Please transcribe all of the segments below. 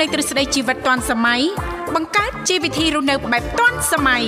លេខទ្រឹស្ដីជីវិតឌွန်សម័យបង្កើតជីវវិធីរស់នៅបែបឌွန်សម័យ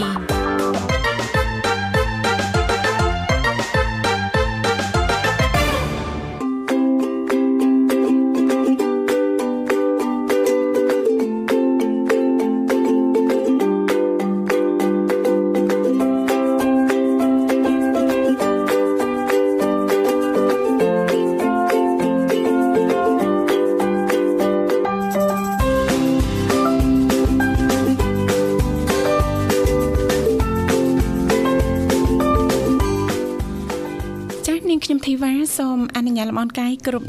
Jäger und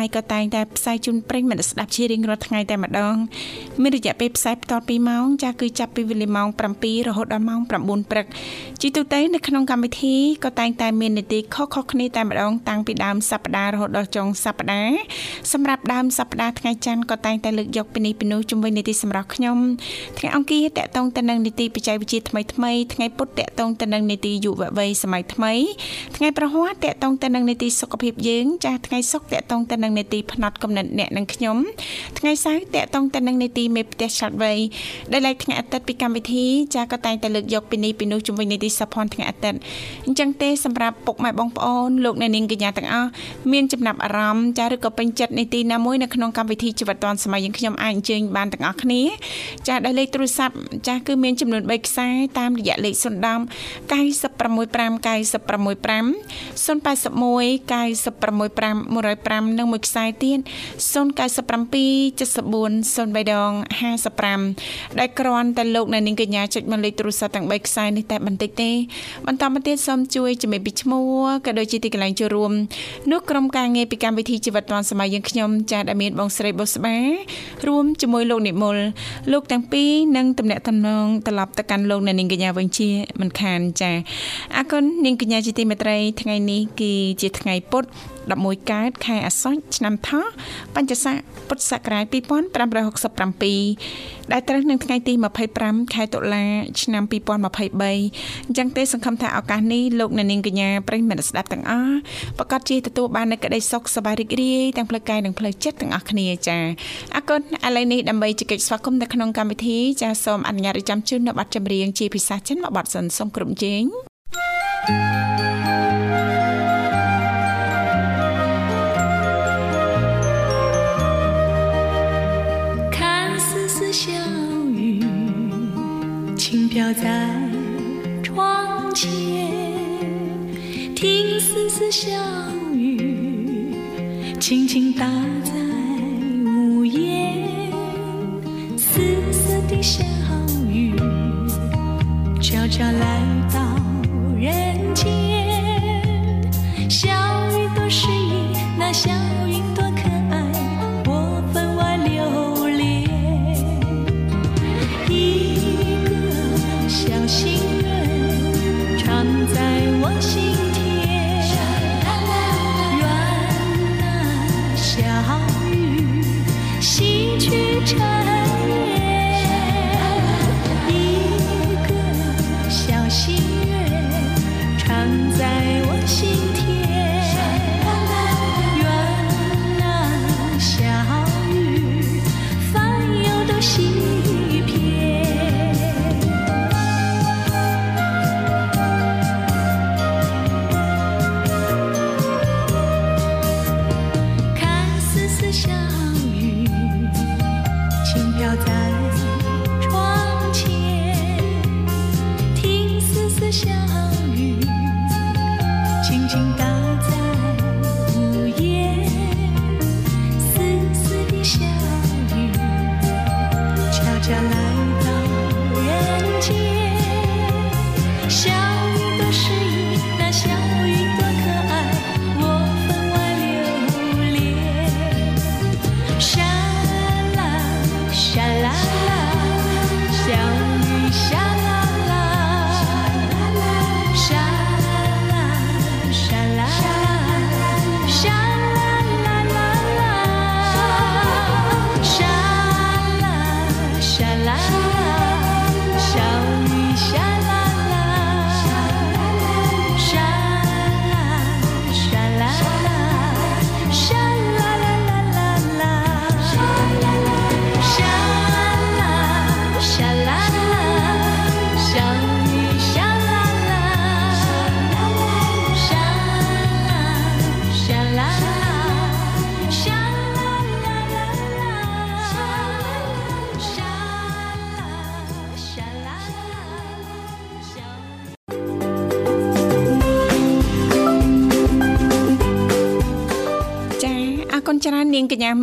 ័យក៏តែងតែផ្សាយជូនប្រិញ្ញមិត្តស្ដាប់ជារៀងរាល់ថ្ងៃតែម្ដងមានរយៈពេលផ្សាយបន្ត2ម៉ោងចាស់គឺចាប់ពីវេលាម៉ោង7រហូតដល់ម៉ោង9ព្រឹកជាទូទៅនៅក្នុងកម្មវិធីក៏តែងតែមាននីតិខុសៗគ្នាតែម្ដងតាំងពីដើមសប្ដាហ៍រហូតដល់ចុងសប្ដាហ៍សម្រាប់ដើមសប្ដាហ៍ថ្ងៃច័ន្ទក៏តែងតែលើកយកពីនេះពីនោះជំវិញនីតិសម្រាប់ខ្ញុំថ្ងៃអង្គារតកតងទៅនឹងនីតិបច្ចេកវិទ្យាថ្មីថ្មីថ្ងៃពុធតកតងទៅនឹងនីតិយុវវ័យសម័យថ្មីថ្ងៃប្រហ័សតកតងទៅនឹងនីតិសុខភាពយើងចាស់ថ្ងៃសុក្រតកតងទៅនឹងនេតិផ្នែកកំណត់អ្នកនិងខ្ញុំថ្ងៃសៅរ៍តកតងទៅនឹងនេតិមេផ្ទះឆ្លាតវៃដែលឡែកថ្ងៃអាទិត្យពីកម្មវិធីចាក៏តែងតែលើកយកពីនេះពីនោះជំវិញនេតិសភ័នថ្ងៃអាទិត្យអញ្ចឹងទេសម្រាប់ពុកម៉ែបងប្អូនលោកអ្នកនាងកញ្ញាទាំងអស់មានចំណាប់អារម្មណ៍ចាឬក៏ពេញចិត្តនេតិណាមួយនៅក្នុងកម្មវិធីជីវិតឌွန်សម័យយើងខ្ញុំអាចអញ្ជើញបានទាំងអស់គ្នាចាដែលលេខទូរស័ព្ទចាគឺមានចំនួន3ខ្សែតាមរយៈលេខ010 965 965 081 965 105និងមួយខ្សែទៀត097 74 03ដង55ដែលគ្រាន់តែលោកអ្នកនាងកញ្ញាចុចមកលេខទូរស័ព្ទទាំង3ខ្សែនេះតែបន្តិចទេបន្តមកទៀតសូមជួយជំរាបពីឈ្មោះក៏ដូចជាទីកន្លែងចូលរួមនោះក្រុមការងារពីកម្មវិធីជីវិតឌွန်សម័យយើងខ្ញុំចាស់ដែលមានបងស្រីបុស្បារួមជាមួយលោកនិមលលោកទាំងពីរនឹងតំណាក់តំណងត្រឡប់ទៅកាន់លោកអ្នកនាងកញ្ញាវិញជាមិនខានចាអរគុណនាងកញ្ញាជាទីមេត្រីថ្ងៃនេះគឺជាថ្ងៃពុទ្ធ11កើតខែអាសត់ឆ្នាំថោះបញ្ញស័កពុទ្ធសករាជ2567ដែលត្រូវនឹងថ្ងៃទី25ខែតុលាឆ្នាំ2023អញ្ចឹងទេសង្ឃឹមថាឱកាសនេះលោកអ្នកនាងកញ្ញាប្រិយមិត្តស្ដាប់ទាំងអស់ប្រកាសជាទទួលបាននូវក្តីសុខសប្បាយរីករាយទាំងផ្លូវកាយនិងផ្លូវចិត្តទាំងអស់គ្នាចា៎អរគុណឥឡូវនេះដើម្បីជែកស្វាគមន៍នៅក្នុងកម្មវិធីចា៎សូមអនុញ្ញាតឲ្យចាំជូននៅប័ណ្ណចម្រៀងជាភាសាចិនមួយប័ណ្ណសិនសូមគ្រប់ជេង thank you 飘在窗前，听丝丝小雨轻轻打在屋檐，丝丝的小雨悄悄来到人间，小雨多诗意，那小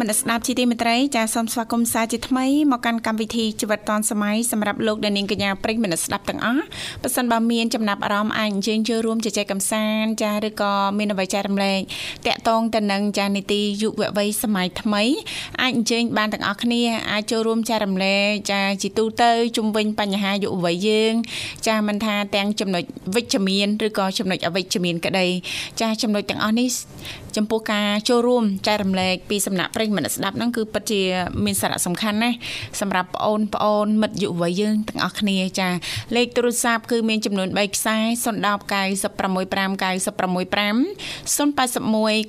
មនស្ដាប់ជីទីមេត្រីចាសូមស្វាគមន៍សាជាថ្មីមកកាន់កម្មវិធីជីវិតឌွန်សម័យសម្រាប់លោកអ្នកនាងកញ្ញាប្រិយមិត្តស្ដាប់ទាំងអស់ប៉ះសិនបើមានចំណាប់អារម្មណ៍អាចអញ្ជើញចូលរួមជជែកកម្សាន្តចាឬក៏មានអ្វីចែករំលែកតាក់ទងទៅនឹងចានីតិយុវវ័យសម័យថ្មីអាចអញ្ជើញបានទាំងអស់គ្នាអាចចូលរួមចែករំលែកចាជីទូទៅជុំវិញបញ្ហាយុវវ័យយើង ចាមិនថាទាំងចំណុចវិជ្ជមានឬក៏ចំណុចអវិជ្ជមានក្តី ចាចំណុចទាំងអស់នេះចំពោះការចូលរួមចែករំលែកពីសំណាក់ប្រិយមិត្តស្ដាប់ហ្នឹងគឺពិតជាមានសារៈសំខាន់ណាស់សម្រាប់បងអូនបងអូនមិត្តយុវវ័យយើងទាំងអស់គ្នាចាលេខទូរស័ព្ទគឺមានចំនួន3ខ្សែ010 965 965 081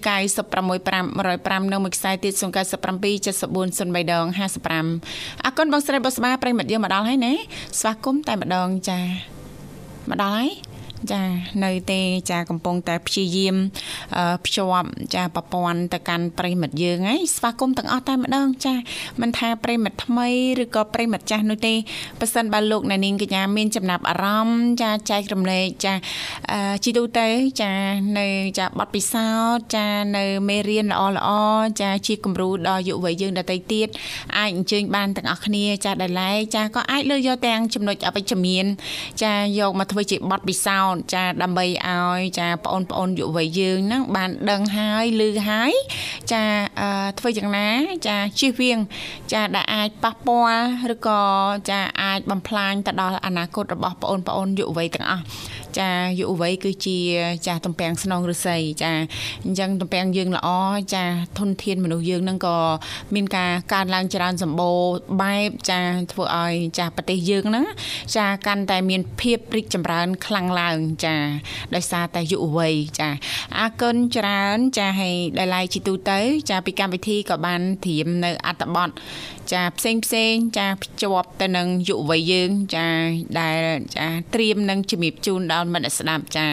965 105នៅមួយខ្សែទៀត097 74 03ដង55អរគុណបងស្រីបុស្បាប្រិយមិត្តយើងមកដល់ហើយណាស្វាគមន៍តែម្ដងចាមកដល់ហើយ ចានៅទេចាកំពុងតែព្យាយាមភ្ជាប់ចាប្រព័ន្ធទៅកាន់ប្រិមិត្តយើងហើយស្វាគមន៍ទាំងអស់តែម្ដងចាមិនថាប្រិមិត្តថ្មីឬក៏ប្រិមិត្តចាស់នោះទេប៉ះសិនបើលោកអ្នកនាងកញ្ញាមានចំណាប់អារម្មណ៍ចាចែករំលែកចាជីទូទៅចានៅចាបទពិសោធន៍ចានៅមេរៀនល្អល្អចាជាគំរូដល់យុវវ័យយើងដទៃទៀតអាចអញ្ជើញបានទាំងអស់គ្នាចាដែលឡែកចាក៏អាចលើកយកទាំងចំណុចអវិជ្ជមាន ចាយកមកធ្វើជាបទពិសោធន៍ចាដើម្បីឲ្យចាបងប្អូនយុវវ័យយើងហ្នឹងបានដឹងហើយឮហើយចាធ្វើយ៉ាងណាចាជៀសវាង ចាដែលអាចប៉ះពាល់ឬក៏ចាអាចបំផ្លាញទៅដល់អនាគតរបស់បងប្អូនយុវវ័យទាំងអស់ ចាយុវវ័យគឺជាចាទំពាំងស្នងឫស្សីចាអញ្ចឹងទំពាំងយើងល្អចាធនធានមនុស្សយើងនឹងក៏មានការកើនឡើងច្រើនសម្បូរបែបចាធ្វើឲ្យចាប្រទេសយើងហ្នឹងចាកាន់តែមានភាពរីកចម្រើនខ្លាំងឡើងចាដោយសារតែយុវវ័យចាអរគុណច្រើនចាឲ្យដែលឡៃជីទូទៅ ចាពីកម្មវិធីក៏បានត្រៀមនៅអត្ថបទ ចាផ្សេងផ្សេងចាភ្ជាប់ទៅនឹងយុវវ័យយើងចាដែលចាត្រៀមនឹងជំរាបជូនដល់មិត្តស្ដាប់ចា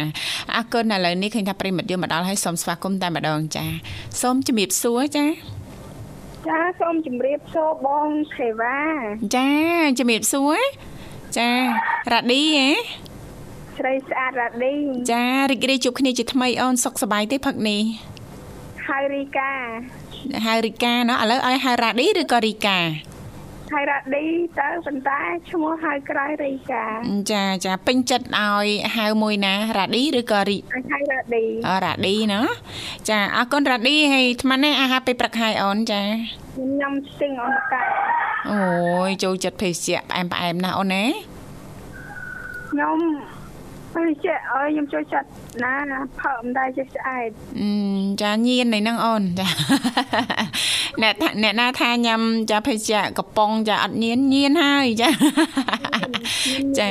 អរគុណឥឡូវនេះឃើញថាប្រិមិត្តយើងមកដល់ហើយសូមស្វាគមន៍តែម្ដងចាសូមជំរាបសួរចាចាសូមជម្រាបសួរបងទេវ៉ាចាជំរាបសួរចារ៉ាឌីហ៎ស្រីស្អាតរ៉ាឌីចារីករាយជួបគ្នាជាថ្មីអូនសុខសប្បាយទេផឹកនេះហៅរីកា ហៅរីកាណោះឥឡូវឲ្យហៅរ៉ាឌីឬក៏រីកាហៅរ៉ាឌីទៅប៉ុន្តែឈ្មោះហៅក្រៅរីកា ចាចាពេញចិត្តឲ្យហៅមួយណារ៉ាឌីឬក៏រីហៅរ៉ាឌីអរ៉ាឌីណាចាអរគុណរ៉ាឌីហើយអាត្មានេះអាហារពេលព្រឹកហើយអូនចាញ៉ាំស្ទឹងអូនកាអូយចូលចិត្តភេសជ្ជៈផ្អែមផ្អែមណាស់អូនណាខ្ញុំ ពេលចេះអើយខ្ញុំចូលចិត្តណាផើមិនដែរចេះស្អែតអឺចាញៀននៃហ្នឹងអូនចាអ្នកអ្នកណាថាញ៉ាំចាភេសជ្ជៈកំប៉ុងចាអត់ញៀនញៀនហើយចាចា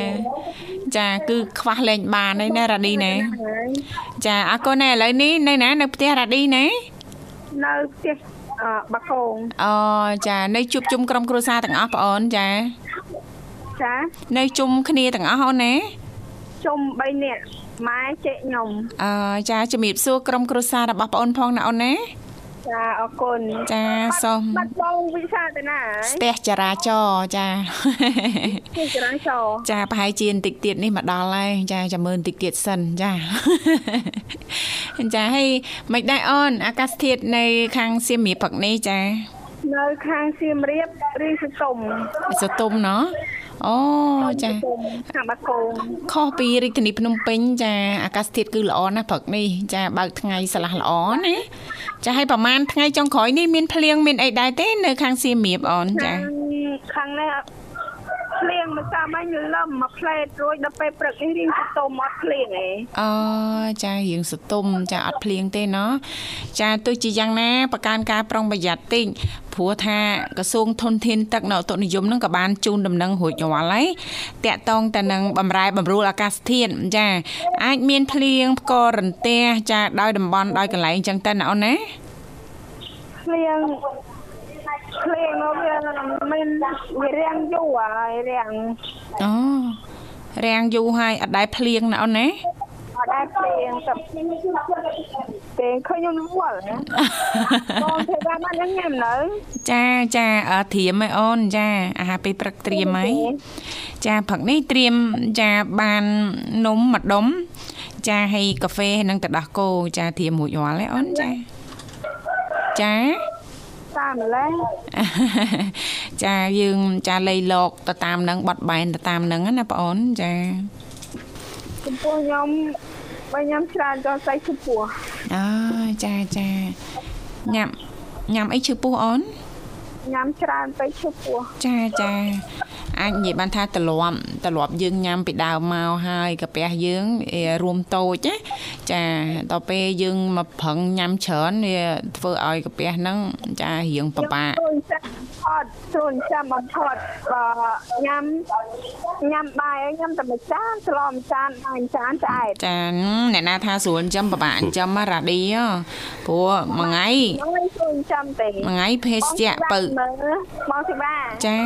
ចាគឺខ្វះលែងបានហើយណារ៉ាឌីណាចាអរគុណណាឥឡូវនេះនៅណានៅផ្ទះរ៉ាឌីណានៅផ្ទះបាកងអូចានៅជួបជុំក្រុមគ្រួសារទាំងអស់បងអូនចាចានៅជុំគ្នាទាំងអស់អូនណា ជុំ3នាក់ម៉ែចេកខ្ញុំអឺចាជំរាបសួរក្រុមគ្រួសាររបស់បងអូនផងណាអូនណាចាអរគុណចាសូមបាត់បងវិសាទៅណាស្ទះចរាចរចាស្ទះចរាចរចាប្រហែលជាបន្តិចទៀតនេះមកដល់ហើយចាចាំមើលបន្តិចទៀតសិនចាចាហើយមិនដែរអូនអាកាសធាតុនៅខាងសៀមរាបព្រឹកនេះចា នៅខាងសៀមរាបរីសតុំសតុំណោះអូចាខាងបាគងខុសពីរាជធានីភ្នំពេញចាអាកាសធាតុគឺល្អណាស់ព្រឹកនេះចាបើកថ្ងៃស្លាស់ល្អណាចាឲ្យប្រហែលថ្ងៃចុងក្រោយនេះមានភ្លៀងមានអីដែរទេ នៅខាងសៀមរាបអូនចាខាងនេះ ភ្លៀងមកតាមអញលឹមមកផ្លែតរួចដល់ពេលព្រឹកនេះរៀងសតុំអត់ភ្លៀងឯងអូចារៀងសតុំចាអត់ភ្លៀងទេណោះចាទោះជាយ៉ាងណាប្រកាន់ការប្រុងប្រយ័ត្នតិចព្រោះថាក្រសួងធនធានទឹកនៅឧតុនិយមនឹងក៏បានជូនដំណឹងរួចរាល់ហើយតាក់ទងទៅនឹងបំរែបំរួលអាកាសធាតុចាអាចមានភ្លៀងផ្គររន្ទះចាដោយតំបន់ដោយកន្លែងអញ្ចឹងទៅណាអូនណាភ្លៀង ភ្លៀងនោះវាមានវារាំងយូរហើយរាំងអូរាំងយូរហើយអត់ដែរភ្លៀងណាអូនណាអត់ដែរភ្លៀងតែពេលឃើញខ្ញុំវល់បងធ្វើបានបានញ៉ាំនៅចាចាត្រៀមឲ្យអូនចាអាហារពេលព្រឹកត្រៀមហើយចាព្រឹកនេះត្រៀមចាបាននំមួយដុំចាហើយកាហ្វេនិងទឹកដោះគោចាត្រៀមរួចរាល់ហើយអូនចាចា តាមម្លេះចាយើងចាលៃលោកទៅតាមនឹងបត់បែនទៅតាមនឹងណាបងអូនចាចំពោះខ្ញុំបើខ្ញុំច្រើនចូលស្អីឈ្មោះអើចាចាញ៉ាំញ៉ាំអីឈឺពោះអូនញ៉ាំច្រើនទៅឈ្មោះចាចា អាចនិយាយបានថាទ្រលាប់ទ្រលាប់យើងញ៉ាំពីដើមមកហើយកាពះយើងអេរួមតូចណាចាដល់ពេលយើងមកប្រឹងញ៉ាំច្រើនវាធ្វើឲ្យកាពះហ្នឹងចារៀងពិបាកស្រួលចាំផត់ស្រួលចាំបំផត់បើញ៉ាំញ៉ាំបាយឲ្យញ៉ាំតែមួយចានស្លមួយចានបាយមួយចានឆ្អែតចាអ្នកណាថាស្រួលចិញ្ចឹមពិបាកចិញ្ចឹមណារ៉ាឌីហ៎ព្រោះមួយថ្ងៃខ្ញុំមិនស្រួលចាំទេមួយថ្ងៃភេសជ្ជៈពៅមើលបងសិបាចា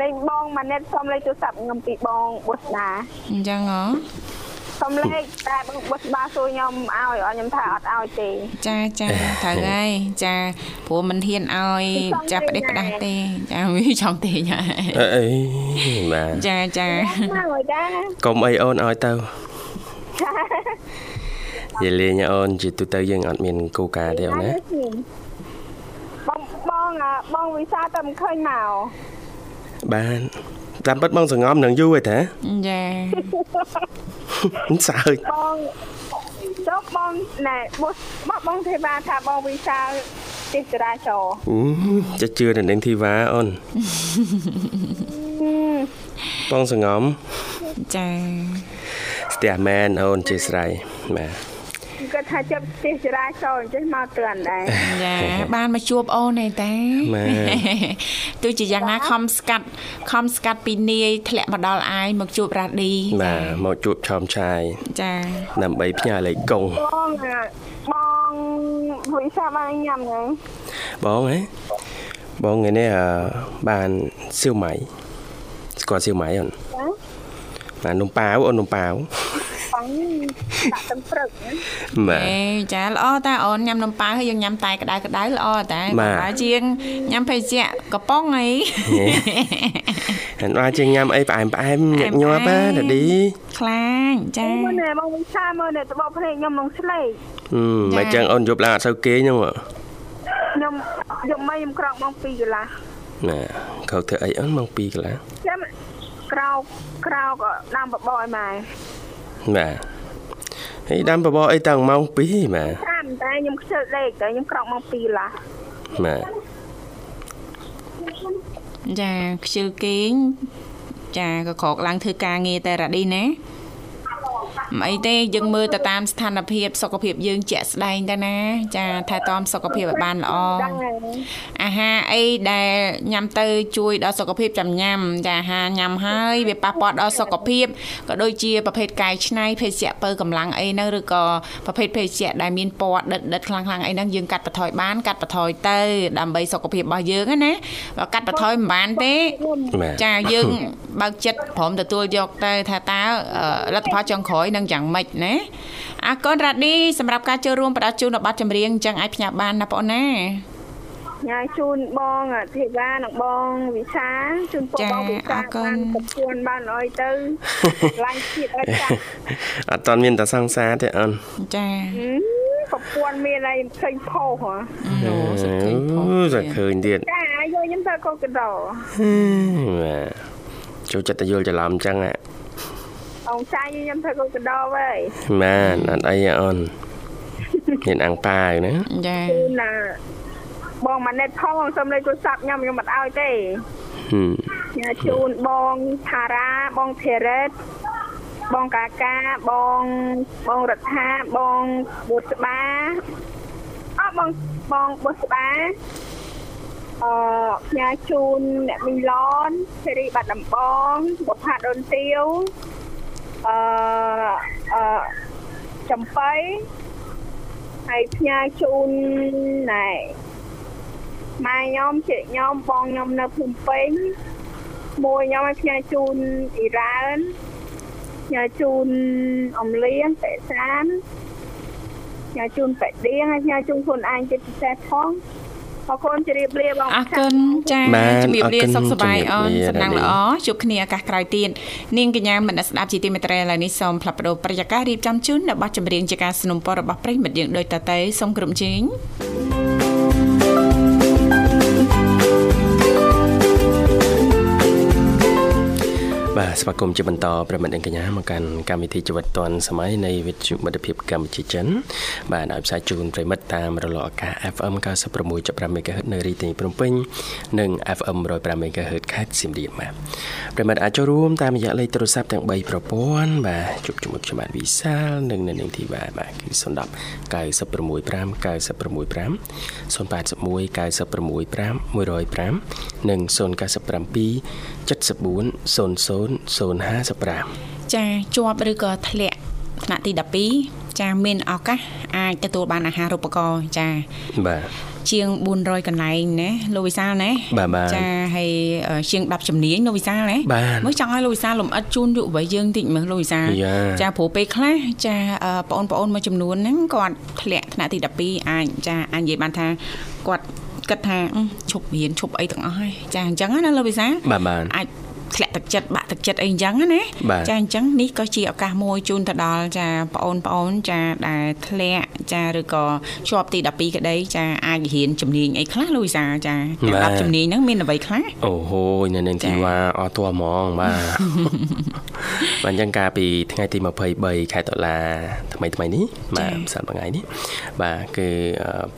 លេងបងម៉ាណិតសុំលេខទូរស័ព្ទខ្ញុំពីបងបុស្ដាអញ្ចឹងហ៎សុំលេខតែបងបុស្ដាសួរខ្ញុំឲ្យឲ្យខ្ញុំថាអត់ឲ្យទេចាចាត្រូវហើយចាព្រោះមិនហ៊ានឲ្យចាប់ផ្ដេសផ្ដាស់ទេចាវាចង់ទេញ៉ាអីអីបាទចាចាមកឲ្យដែរកុំអីអូនឲ្យទៅនិយាយលេងអូនជាទូទៅយើងអត់មានគោលការណ៍ទេអូនណាបងបងអ่ะបងវិសាតែមិនឃើញមក បានតាមពិតបងសង្ងំនឹងយូរឯតាចាសើចបងចុះបងណែបុស្បងបងទេបាថាបងវិសាទីចរាចរណ៍អឺจะជឿនៅនឹងធីវ៉ាអូនបងសង្ងំចាស្ទះមែនអូនជាស្រ័យបាទ គាត់ថាចាប់ទីចរាចរណ៍អញ្ចឹងមកទឿនដែរចាបានមកជួបអូនឯតាម៉ែទោះជាយ៉ាងណាខំស្កាត់ខំស្កាត់ពីនាយធ្លាក់មកដល់អាយមកជួបរ៉ាឌីបាទមកជួបឆោមឆាយចាដើម្បីផ្ញើលេខកុងបងអ่ะបងវិសាបានញ៉ាំហ្នឹងបងហ៎បងថ្ងៃនេះអឺបានសៀវម៉ៃស្គាល់សៀវម៉ៃអូនចាបាទនំប៉ាវអូននំប៉ាវ បងដាក់ទឹកព្រឹកណាបាទអេចាល្អតាអូនញ៉ាំនំប៉ាវហើយយើងញ៉ាំតែក្តៅក្តៅល្អតាបាទបើជាងញ៉ាំភេសជ្ជៈកំប៉ុងអីហើយអាចជាញ៉ាំអីផ្អែមផ្អែមញាក់ញាប់ណាផ្អែមដាឌីខ្លាញ់ចាមើលណែបងវិសាមើលណែតបភ្នែកខ្ញុំនឹងស្លេកហឹមមកចឹងអូនយប់ឡើងអត់សូវគេងហ្នឹងហ៎ខ្ញុំយកមកខ្ញុំក្រោកបង2កន្លះណាខោធ្វើអីអូនមក2កន្លះចាំក្រោកក្រោកដាំបបរឲ្យម៉ែ បាទហើយដាំបបរអីតាំងម៉ោង2បាទតាមតែខ្ញុំខ្ជិលដេកតែខ្ញុំក្រោកមក2កន្លះបាទចាខ្ជិលគេងចាក៏ក្រកឡើងធ្វើការងារតែរ៉ាឌីណា មិនអីទេយើងមើលទៅតាមស្ថានភាពសុខភាពយើងជាក់ស្ដែងទៅណា ចាថែទាំសុខភាពឲ្យបានល្អដឹងហើយអាហារអីដែលញ៉ាំទៅជួយដល់សុខភាពចាំញ៉ាំចាអាហារញ៉ាំហើយវាប៉ះពាល់ដល់សុខភាពក៏ដូចជាប្រភេទកាយឆ្នៃភេសជ្ជៈពើកម្លាំងអីហ្នឹងឬក៏ប្រភេទភេសជ្ជៈដែលមានពណ៌ដិតដិតខ្លាំងខ្លាំងអីហ្នឹងយើងកាត់បន្ថយបានកាត់បន្ថយទៅដើម្បីសុខភាពរបស់យើងណាណាបើកាត់បន្ថយមិនបានទេបាទចាយើងបើកចិត្តព្រមទទួលយកទៅថាតើអឺលទ្ធផលចុងក្រោយនឹងយ៉ាងម៉េចណាអរគុណរ៉ាឌីសម្រាប់ការចូលរួមផ្ដល់ជូននៅប័ណ្ណចម្រៀងអញ្ចឹងអាចផ្ញើបានណាបងអូនណាញ៉ាយជូនបងធីវ៉ានិងបងវិសាជូនបងបងវិសាបានប្រពន្ធបានអីទៅឡាញ់ជាតិឲ្យចាស់អត់តាន់មានតែសង្សារទេអូនចាប្រពន្ធមានអីឃើញផុសហ៎អូសុខឃើញផងអូសើឃើញទៀតចាយកខ្ញុំទៅកូនកដោបាទចូលចិត្តតែយល់ច្រឡំអញ្ចឹងហ่ะ អងចាយខ្ញុំទៅកូនកដោហើយបាទអត់អីទេអូនមានអាំងប៉ាវណាចាគឺណាបងម៉ាណិតផងសុំលេខទូរស័ព្ទខ្ញុំខ្ញុំមិនឲ្យទេហឹមញ៉ាជូនបងថារាបងធីរ៉េតបងកាកាបងបងរដ្ឋាបងបុស្បាអើបងបងបុស្បាអឺញ៉ាជូនអ្នកមីឡនសេរីបាត់ដំបងបុផាដូនទាវ អឺអឺចំបៃហើយផ្ញើជូនណែម៉ែខ្ញុំជិខ្ញុំបងខ្ញុំនៅភ្នំពេញមួយខ្ញុំឲ្យផ្ញើជូនអ៊ីរ៉ានផ្ញើជូនអំលៀងបេសានផ្ញើជូនបេដៀងហើយផ្ញើជូនខ្លួនឯងជាពិសេសផង អរគុណជម្រាបលាបង អរគុណចា បាទ ជំរាបលា អរគុណ សុខសប្បាយ ជំរាប អូន លា សំណាង រ៉ានី ល្អជួបគ្នាឱកាសក្រោយទៀតនាងកញ្ញាមនស្សស្ដាប់ជាទីមេត្រីឥឡូវនេះសូមផ្លាប់បដោប្រយាកររៀបចំជូននៅប័ណ្ណចម្រៀងជាការสนับสนุนរបស់ប្រិយមិត្តយើងដូចតទៅសូមក្រុមជេង បាទស្វាគមន៍ជាបន្តប្រិមិត្តនិងកញ្ញាមកកាន់កម្មវិធីជីវិតឌွန်សម័យនៃវិទ្យុមិត្តភាពកម្ពុជាចិនបាទដោយផ្សាយជូនប្រិមិត្តតាមរលកអាកាស FM 96.5 MHz នៅរាជធានីភ្នំពេញនិង FM 105 MHz ខេត្តសៀមរាបបាទប្រិមិត្តអាចចូលរួមតាមរយៈលេខទូរស័ព្ទទាំង3ប្រព័ន្ធបាទជួបជាមួយខ្ញុំបាទវិសាលនិងនៅនាងធីវ៉ាបាទគឺ010 965 965 081 965 105និង097 74 00 055ចាជាប់ឬក៏ធ្លាក់ថ្នាក់ទី12ចាមានឱកាសអាចទទួលបានអាហារូបករណ៍ចាបាទ ជាង400កន្លែងណាលោកវិសាលណាបាទបាទចាហើយអឺជាង10ជំនាញលោកវិសាលណាបាទមើលចង់ឲ្យលោកវិសាលលំអិតជូនយុវវ័យយើងតិចមើលលោកវិសាលយ៉ាចាព្រោះពេលខ្លះចាអឺបងប្អូនមួយចំនួនហ្នឹងគាត់ធ្លាក់ថ្នាក់ទី12អាចចាអាចនិយាយបានថាគាត់គិតថាអឺឈប់រៀនឈប់អីទាំងអស់ហើយចាអញ្ចឹងណាលោកវិសាលបាទបាទអាច ធ្លាក់ទឹកចិត្តបាក់ទឹកចិត្តអីអញ្ចឹងណាចាអញ្ចឹងនេះក៏ជាឱកាសមួយជូនទៅដល់ចាបងប្អូនចាដែលធ្លាក់ចាឬក៏ជាប់ទី12ក្តីចាអាចរៀនជំនាញអីខ្លះលូយសាចាដល់ជំនាញហ្នឹងមានអ្វីខ្លះអូហូយនៅនឹងទីវ៉ាអត់ទាស់ហ្មងបាទបាទអញ្ចឹងកាលពីថ្ងៃទី23ខែតុលាថ្មីថ្មីនេះបាទសប្តាហ៍ថ្ងៃនេះបាទគឺ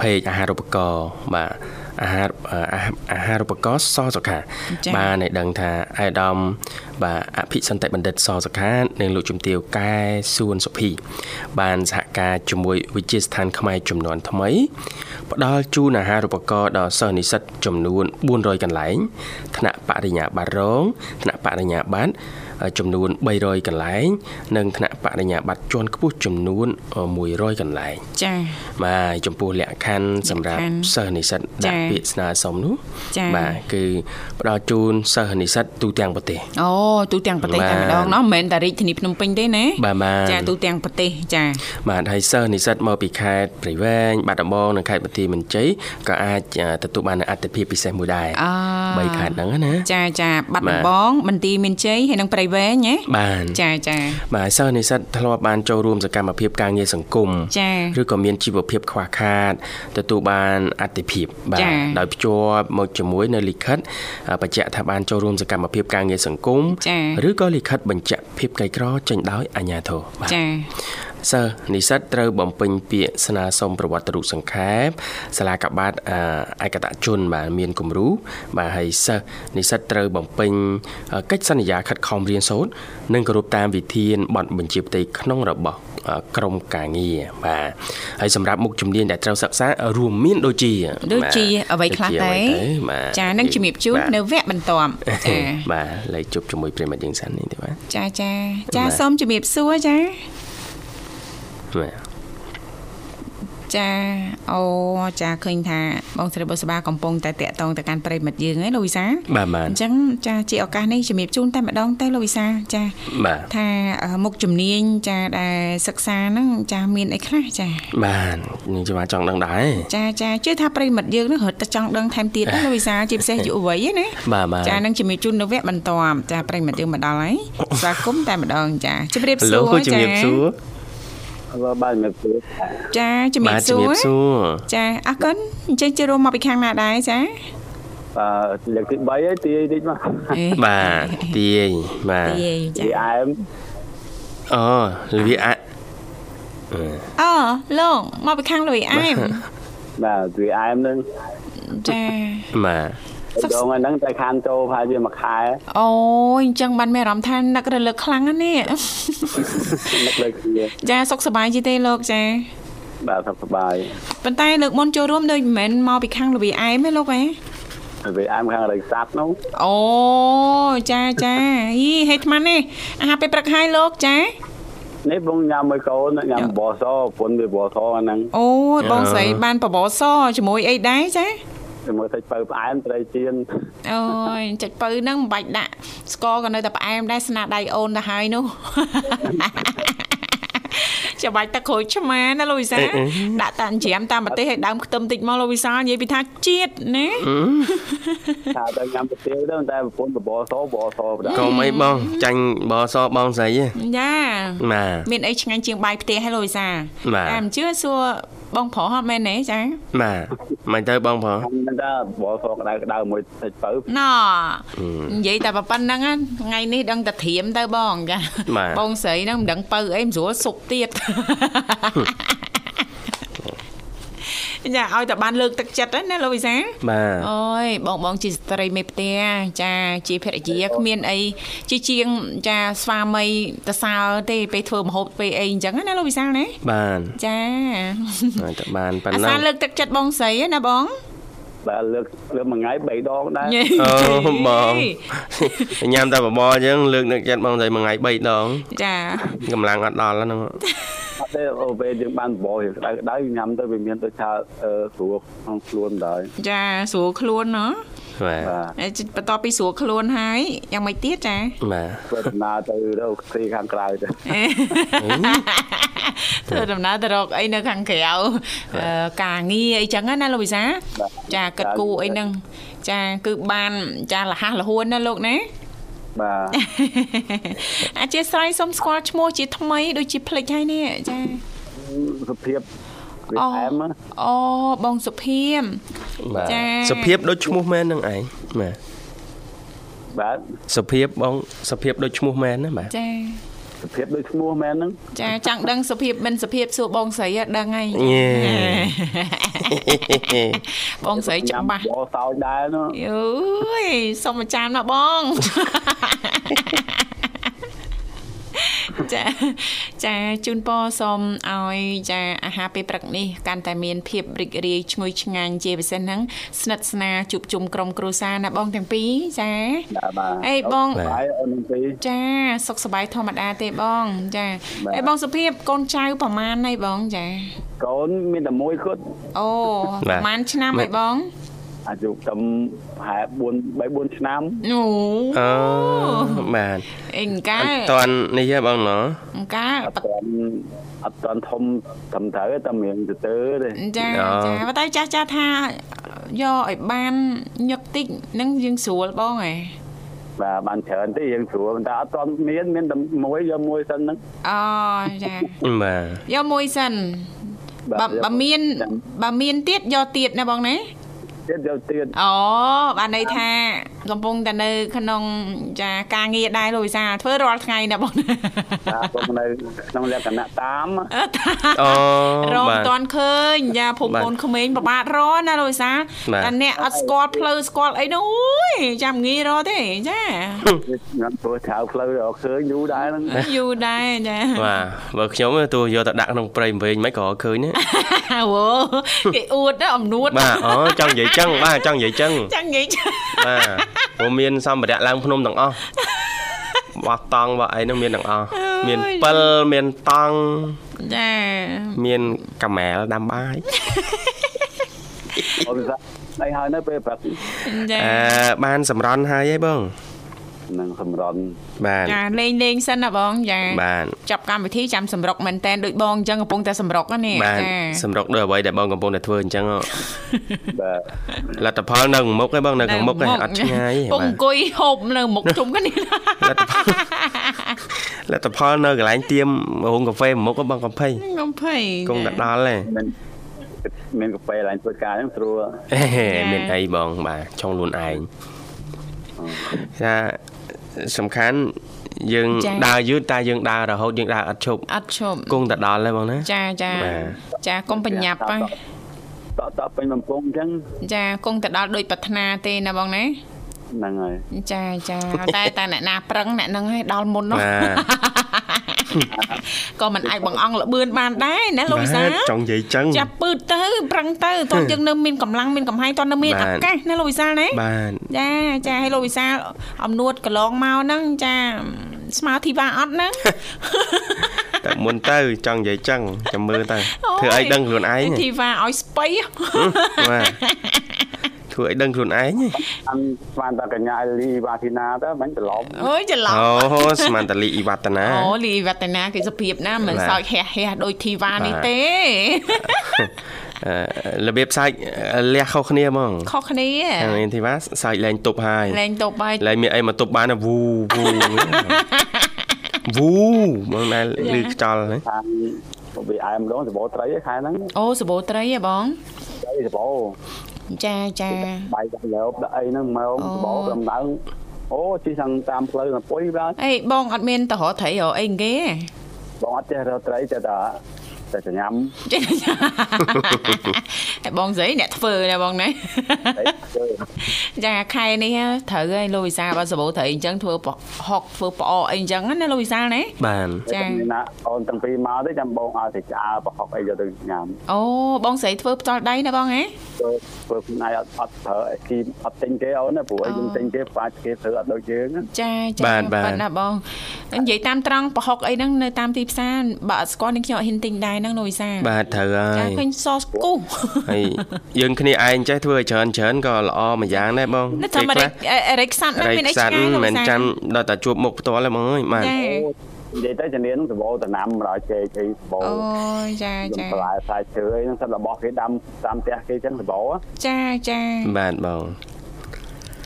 page អាហារូបករណ៍បាទ អាហារអាហារអាហារូបករណ៍សសុខាចា៎បាទឲ្យដឹងថាអាយដាមបាទអភិសន្តិបណ្ឌិតសសុខានិងលោកជំទាវកែសួនសុភីបានសហការជាមួយវិទ្យាស្ថានខ្មែរចំនួនថ្មី ផ្ដល់ជូនអាហារូបករណ៍ដល់សិស្សនិស្សិតចំនួន400កន្លែងថ្នាក់បរិញ្ញាបត្ររងថ្នាក់បរិញ្ញាបត្រ ចំនួន300កន្លែង និងថ្នាក់បរិញ្ញាបត្រជាន់ខ្ពស់ចំនួន100កន្លែងចា៎បាទចំពោះលក្ខខណ្ឌសម្រាប់សិស្សនិស្សិតដាក់ពាក្យស្នើសុំនោះបាទគឺផ្ដល់ជូនសិស្សនិស្សិតទូទាំងប្រទេសអូទូទាំងប្រទេសតែម្ដងណោះមិនមែនតែរាជធានីភ្នំពេញទេណាចាទូទាំងប្រទេសចាបាទហើយសិស្សនិស្សិតមកពីខេត្តព្រៃវែងបាត់ដំបងនិងខេត្តបន្ទាយមានជ័យក៏អាចទទួលបានអត្ថិភាពពិសេសមួយដែរ3ខេត្តហ្នឹងណាចាចាបាត់ដំបងបន្ទាយមានជ័យហើយនិងព្រៃវែងណាបាទចាចាបាទសិស្សនិស្សិតធ្លាប់បានចូលរួមសកម្មភាពការងារសង្គមចាឬក៏មានជីវភាពខ្វះខាតទទួលបានអត្ថភាពបាចា៎ទដោយភ្ជាប់មកជាមួយនៅលិខិតអ่าបញ្ជាក់ថាបានចូលរួមសកម្មភាពការងារសង្គមចា៎ឬក៏លិខិតបញ្ជាក់ភាពក្រីក្រចេញដោយអាជ្ញាធរបាទចា សិស្សនិស្សិតត្រូវបំពេញពាក្យស្នើសុំប្រវត្តិរូបសង្ខេបសាលាកបាតអឺឯកតជនបាទមានគំរូបាទហើយសិស្សនិស្សិតត្រូវបំពេញអឺកិច្ចសន្យាខិតខំរៀនសូត្រនិងគោរពតាមវិធានបទបញ្ជាផ្ទៃក្នុងរបស់អឺក្រមការងារបាទហើយសម្រាប់មុខជំនាញដែលត្រូវសិក្សារួមមានដូចជាដូចជាអ្វីខ្លះដូចជាទេអ្វីបាទចានឹងជំរាបជូនបាទនៅវគ្គបន្ទាប់ចាបាទលេខជប់ជាមួយប្រិមិត្តយើងសិននេះទេបាទចាចាចាបាទសូមជំរាបសួរចា បាទចាអូចាឃើញថាបងស្រីបុស្បាកំពុងតែតាក់ទងទៅកាន់ប្រិមិត្តយើងហ្នឹងលោកវិសាបាទបាទអញ្ចឹងចាជាឱកាសនេះជំរាបជូនតែម្ដងទៅលោកវិសាចាបាទថាអឺមុខជំនាញចាដែលសិក្សាហ្នឹងចាមានអីខ្លះចាបាទខ្ញុំច្បាស់ចង់ដឹងដែរចាចាជឿថាប្រិមិត្តយើងនឹងរត់តែចង់ដឹងថែមទៀតណាលោកវិសាជាពិសេសយុវវ័យណាបាទបាទចានឹងជំរាបជូននៅវគ្គបន្ទាប់ចាប្រិមិត្តយើងមកដល់ហើយស្វាគមន៍តែម្ដងចាជំរាបសួឡូរជំរាបសួរ អឺបាទជំរាបសួរចាជំរាបាបទសួជំរារបសួរចាអរគុណអញ្ចឹងជិះរួមមកពីខាងណាដែរចាបាទលើកទី3ហើយទីតិចមកអេបាទទាយបាទទីចាទីអែមអូលវាអាចអឺអូលោកមកពីខាងលុយអែមបាទទីអែមនឹងចាបាទ សុខដងហ្នឹងតែខានចូលប្រហែលជាមួយខែអូយអញ្ចឹងបានមានអារម្មណ៍ថានឹករលឹកខ្លាំងណាស់នេះនឹកលើគ្នាចាសុខសប្បាយជីទេលោកចាបាទសុខសប្បាយប៉ុន្តែលើកមុនចូលរួមដូចមិនមែនមកពីខាងលវីអែមទេលោកហ៎ទីអែមខាងរៃសាប់នោះអូចាចាហីហេថ្មនេះអាហារពេលព្រឹកហើយលោកចានេះបងញ៉ាំមួយកូនញ៉ាំបបរសពុនវាបបរសអាហ្នឹងអូយបងស្រីបានបបរសជាមួយអីដែរចាជា មួយសាច់បើផ្អែមត្រីចៀនអូយចាច់ពៅហ្នឹងមិនបាច់ដាក់ស្ករក៏នៅតែផ្អែមដែរស្នាដៃអូនទៅហើយនោះចាំបាច់ទឹកក្រូចឆ្មាណាលោកវិសាលដាក់តាមច្រាមតាមប្រទេសឲ្យដើមខ្ទឹមតិចមកលោកវិសាលនិយាយពីថាជាតិណាថាទៅញ៉ាំទៅទៀវទៅតែប្រពន្ធបបសបសបដាកុំអីបងចាញ់បសបងស្រីហ៎ចាបាទមានអីឆ្ងាញ់ជាងបាយផ្ទះហើយលោកវិសាលបាទតែមិនជឿសួរ បងប្រុសហត់មែនទេចាបាទមិនទៅបងប្រុសមិនទៅបងប្រុសក្តៅក្តៅមួយតិចទៅណ៎និយាយតែប៉ុណ្្នឹងថ្ងៃនេះដឹងតែធៀមទៅបងចាបងស្រីហ្នឹងមិនដឹងបើអីមិនស្រួលសុបទៀត ចាឲ្យតែបានលើកទឹកចិត្តហ្នឹងណាលោកវិសាលបាទអូយបងបងជាស្ត្រីមេផ្ទះចាជាភរិយាគ្មានអីជាជាងចាស្វាមីតសើទេពេលធ្វើមហូបពេលអីអញ្ចឹងណាលោកវិសាលណាបាទចាហើយតែបានប៉ុណ្អាណឹសាងលើកទឹកចិត្តបងស្រីណាបងបាទលើកលើកមួយថ្ងៃ3ដងដែរអូបងញ៉ាំតែបបរអញ្ចឹងលើកនឹកចិត្តបងស្រីមួយថ្ងៃ3ដងចាកម្លាំងអត់ដល់ហ្នឹង អត់ទេអូពេលយើងបានបបរក្តៅក្តៅញ៉ាំទៅវាមានទៅថាអឺស្រួលក្នុងខ្លួនដែរចាស្រួលខ្លួនណ៎បាទបាទហើយបន្ទាប់ពីស្រួលខ្លួនហើយយ៉ាងម៉េចទៀតចាបាទធ្វើដំណើរទៅទៅទីខាងក្រៅទៅធ្វើដំណើរទៅរកអីនៅខាងក្រៅអឺការងារអីចឹងណាលោកវិសាចាគិតគូរអីហ្នឹងចាគឺបានចាលះលហួនណាលោកណា បាទអធិស្ឋានសូមស្គាល់ឈ្មោះជាថ្មីដូចជាភ្លេចហើយនេះចាសុភាពវាអូអែមណាអូបងសុភីមបាទចាសុភាពដូចឈ្មោះមែនហ្នឹងឯងបាទបាទសុភាពបងសុភាពដូចឈ្មោះមែនណាបាទចា សុភាពដូចឈ្មោះមែនហ្នឹងចាចង់ដឹងសុភីមមិនសុភីមសួរបងស្រីឲ្យដឹងហើយយេបងស្រីច្បាស់បបសោចដែរនោះអើយសុំអាចារ្យមកបង ចាចាជូនពរសូមឲ្យចាអាហារពេលព្រឹកនេះកាន់តែមានភាពរីករាយឈ្ងុយឆ្ងាញ់ជាពិសេសហ្នឹងស្និទ្ធស្នាលជួបជុំក្រុមគ្រួសារណាបងទាំងពីរចាបាទបាទអេបងបាយអូននឹងពីរចាសុខសប្បាយធម្មតាទេបងចាបាទអេបងសុភាព កូនចៅប្រហែលហើយបងចាកូនមានតែមួយគត់អូប្រហែលឆ្នាំហើយបង អាយុតាមប្រហែល4 3 4ឆ្នាំអូអូបាទអេអង្កាអត់តាន់នេះទេបងណោះអង្កាអត់ទាន់អត់ទាន់ធំត្រឹមត្រូវតែមានទៅទៅទេចាអូចាប៉ុន្តែចាស់ចាស់ថាយកឲ្យបានញឹកតិចហ្នឹងយើងស្រួលបងហ៎បាទបានច្រើនទេយើងស្រួលតែអត់ទាន់មានមានតែមួយយកមួយសិនហ្នឹងអូចាបាទយកមួយសិនបើបើមានបើមានទៀតយកទៀតណាបងណា ទៀតយកទៀតអូបានន័យថា កំពុងតែនៅ ក្នុងចាការងារដែរលោកវិសាលធ្វើរាល់ថ្ងៃណាបងណាបាទពុកនៅក្នុងលក្ខណៈតាមអូរងបាមិនទតាន់ឃើញយ៉ាភពបាទកូនក្មេងប្របាទរណាលោកវិសាលបាទតែអ្នកអត់ស្គាល់ផ្លូវស្គាល់អីនោះអូយចាំងាយរកទេចាខ្ញុំធ្វើឆៅផ្លូវរកឃើញយូរដែរហ្នឹងយូរដែរចាបាទបើខ្ញុំទោះយកទៅដាក់ក្នុងព្រៃវែងមិនក៏ឃើញដែរអូគេអួតណាអំនួតបាទអូចង់និយាយចឹងបាទចង់និយាយចឹងចាំនិយាយចាបាទព្រោះមានសម្ភារៈឡើងភ្នំទាំងអស់បោះតង់បោះអីហ្នឹងមានទាំងអស់មានពិលមានតង់ចាមានកាមែលដាំបាយអូនសាអីហើយនៅពេលព្រឹកចាអឺបានសម្រន់ហើយហីបង នឹងសម្រន់បាទចាលេងលេងសិនណាបងចាបាទចាប់កម្មវិធីចាំសម្រុកមែនតែនដូចបងអញ្ចឹងកំពុងតែសម្រុកណានេះបាទចាសម្រុកដូចអ្វីដែលបងកំពុងតែធ្វើអញ្ចឹងហ៎បាទលទ្ធផលនៅខាងមុខឯងបងនៅខាងមុខឯងអត់ឆ្ងាយទេពុកបាទអង្គុយហូបនៅមុខជុំគ្នាលទ្ធផលលទ្ធផលនៅកន្លែងទៀមរោងកាហ្វេមុខឯងបងកំភៃកំភៃគង់តែដល់ទេមានមានកាហ្វេឡើងធ្វើការហ្នឹងស្រួលអេមានអីបងបាទឆុងខ្លួនឯងថា សំខាន់យើងដើរយឺតតែយើងដើររហូតយើងដើរអត់ឈប់អត់ឈប់គង់តែដល់ទេបងណាចាចាបាទចាកុំបញ្ញាប់ហ៎តតពេញបំពង់អញ្ចឹងចាគង់តែដល់ដូចប្រាថ្នាទេណាបងណាហ្នឹងហើយចាចាតែតែអ្នកណាប្រឹងអ្នកហ្នឹងឲ្យដល់មុននោះបាទ ក៏មិនអាចបងអង្គលបឿនបានដែរណាលោកវិសាលចង់និយាយចឹងចាប់ពឺតទៅប្រឹងទៅតោះយើងនៅមានកម្លាំងមានកំហែងតោះនៅមានបាឱទកាសណាលោកវិសាលណាបាទចាចាឲ្យលោកវិសាលអំនួតកន្លងមកហ្នឹងចាស្មើធីវ៉ាអត់ហ្នឹងតែមុនទៅចង់និយាយចឹងចាំមើលទៅធ្វើអីដឹងខ្លួនឯងធីវ៉ាឲ្យស្បៃបាទ ធធ្វើឲ្យដឹងខ្លួនឯងហ៎អានស្មានតែកញ្ញាលីវ៉ាធីណាទៅមិនច្រឡំអូយច្រឡំអូស្មានតលីអ៊ីវឌ្ឍនាអូលីវឌ្ឍនាគេសុភាពណាមិនបាទសើចហះហះដូចធីវ៉ានេះទេអឺរបៀបសាច់លះខុសគ្នាហ្មងខុសគ្នាខាងនេះធីវ៉ាសាច់លែងទប់ហើយលែងតបបាយលែងមានអីមកទប់បានណាវូវូវូមកដែលលឺខ្យល់ហ្នឹងខាងវាអែមម្ដងសបោត្រីឯខែហ្នឹងអូសបោត្រីហ៎បងត្រីសបោ ចាចាបាយដាក់លើបដាក់អីហ្នឹងមកសបោដំណើរអូជិះខាងតាមផ្លូវមកពុយបាទអេបងអត់មានតរកត្រីរកអីគេបងអត់ចេះរកត្រីចេះតែ តែញ៉ាំទេឯបងស្រីអ្នកធ្វើណាបងណាត្រីធ្វើចាខែនេះត្រូវហើយលោកវិសាលបើសបោត្រីអញ្ចឹងធ្វើប្រហុកធ្វើផ្អកអីអញ្ចឹងណាលោកវិសាលណាបានចាណាអូនទាំងពីរមកទេចាំបងឲ្យតែឆ្អើប្រហុកអីយកទៅញ៉ាំអូបងស្រីធ្វើផ្ទាល់ដៃណាបងហ៎ធ្វើធ្វើខ្លួនឯងអត់អត់ប្រើអីគីអត់ទិញគេអូនណាព្រោះអីយើងទិញគេបាច់គេធ្វើអត់ដូចយើងណាចាចាប៉ុណ្ណាបងនិយាយតាមត្រង់ប្រហុកអីហ្នឹងនៅតាមទីផ្សារបើអត់ស្គាល់នឹងខ្ញុំអត់ហ៊ានទិញដែរហ្នឹងលោកវិសាលបាទត្រូវហើចាយឃើញសសគូហើយយើងគ្នាឯងចេះធ្វើឲ្យច្រើនច្រើនក៏ល្អមួយយ៉ាងដែរបងនេះថាមិនអរិចខ្សាត់ហ្នឹងរៃមានអីខ្សាឆ្ត់ងាយលោកមិនវិសាលចាំដល់តែជួបមុខផ្ទាល់ទេបងអើយបាទចានិយាយទៅជំនាញហ្នឹងសបោតំណាំរយចេកអីសបោអូយចាខ្ញុំចាបន្លែផ្លែឈើអីហ្នឹងសិតរបស់គេដាំតាមផ្ទះគេចឹងសបោចាចាបាទបង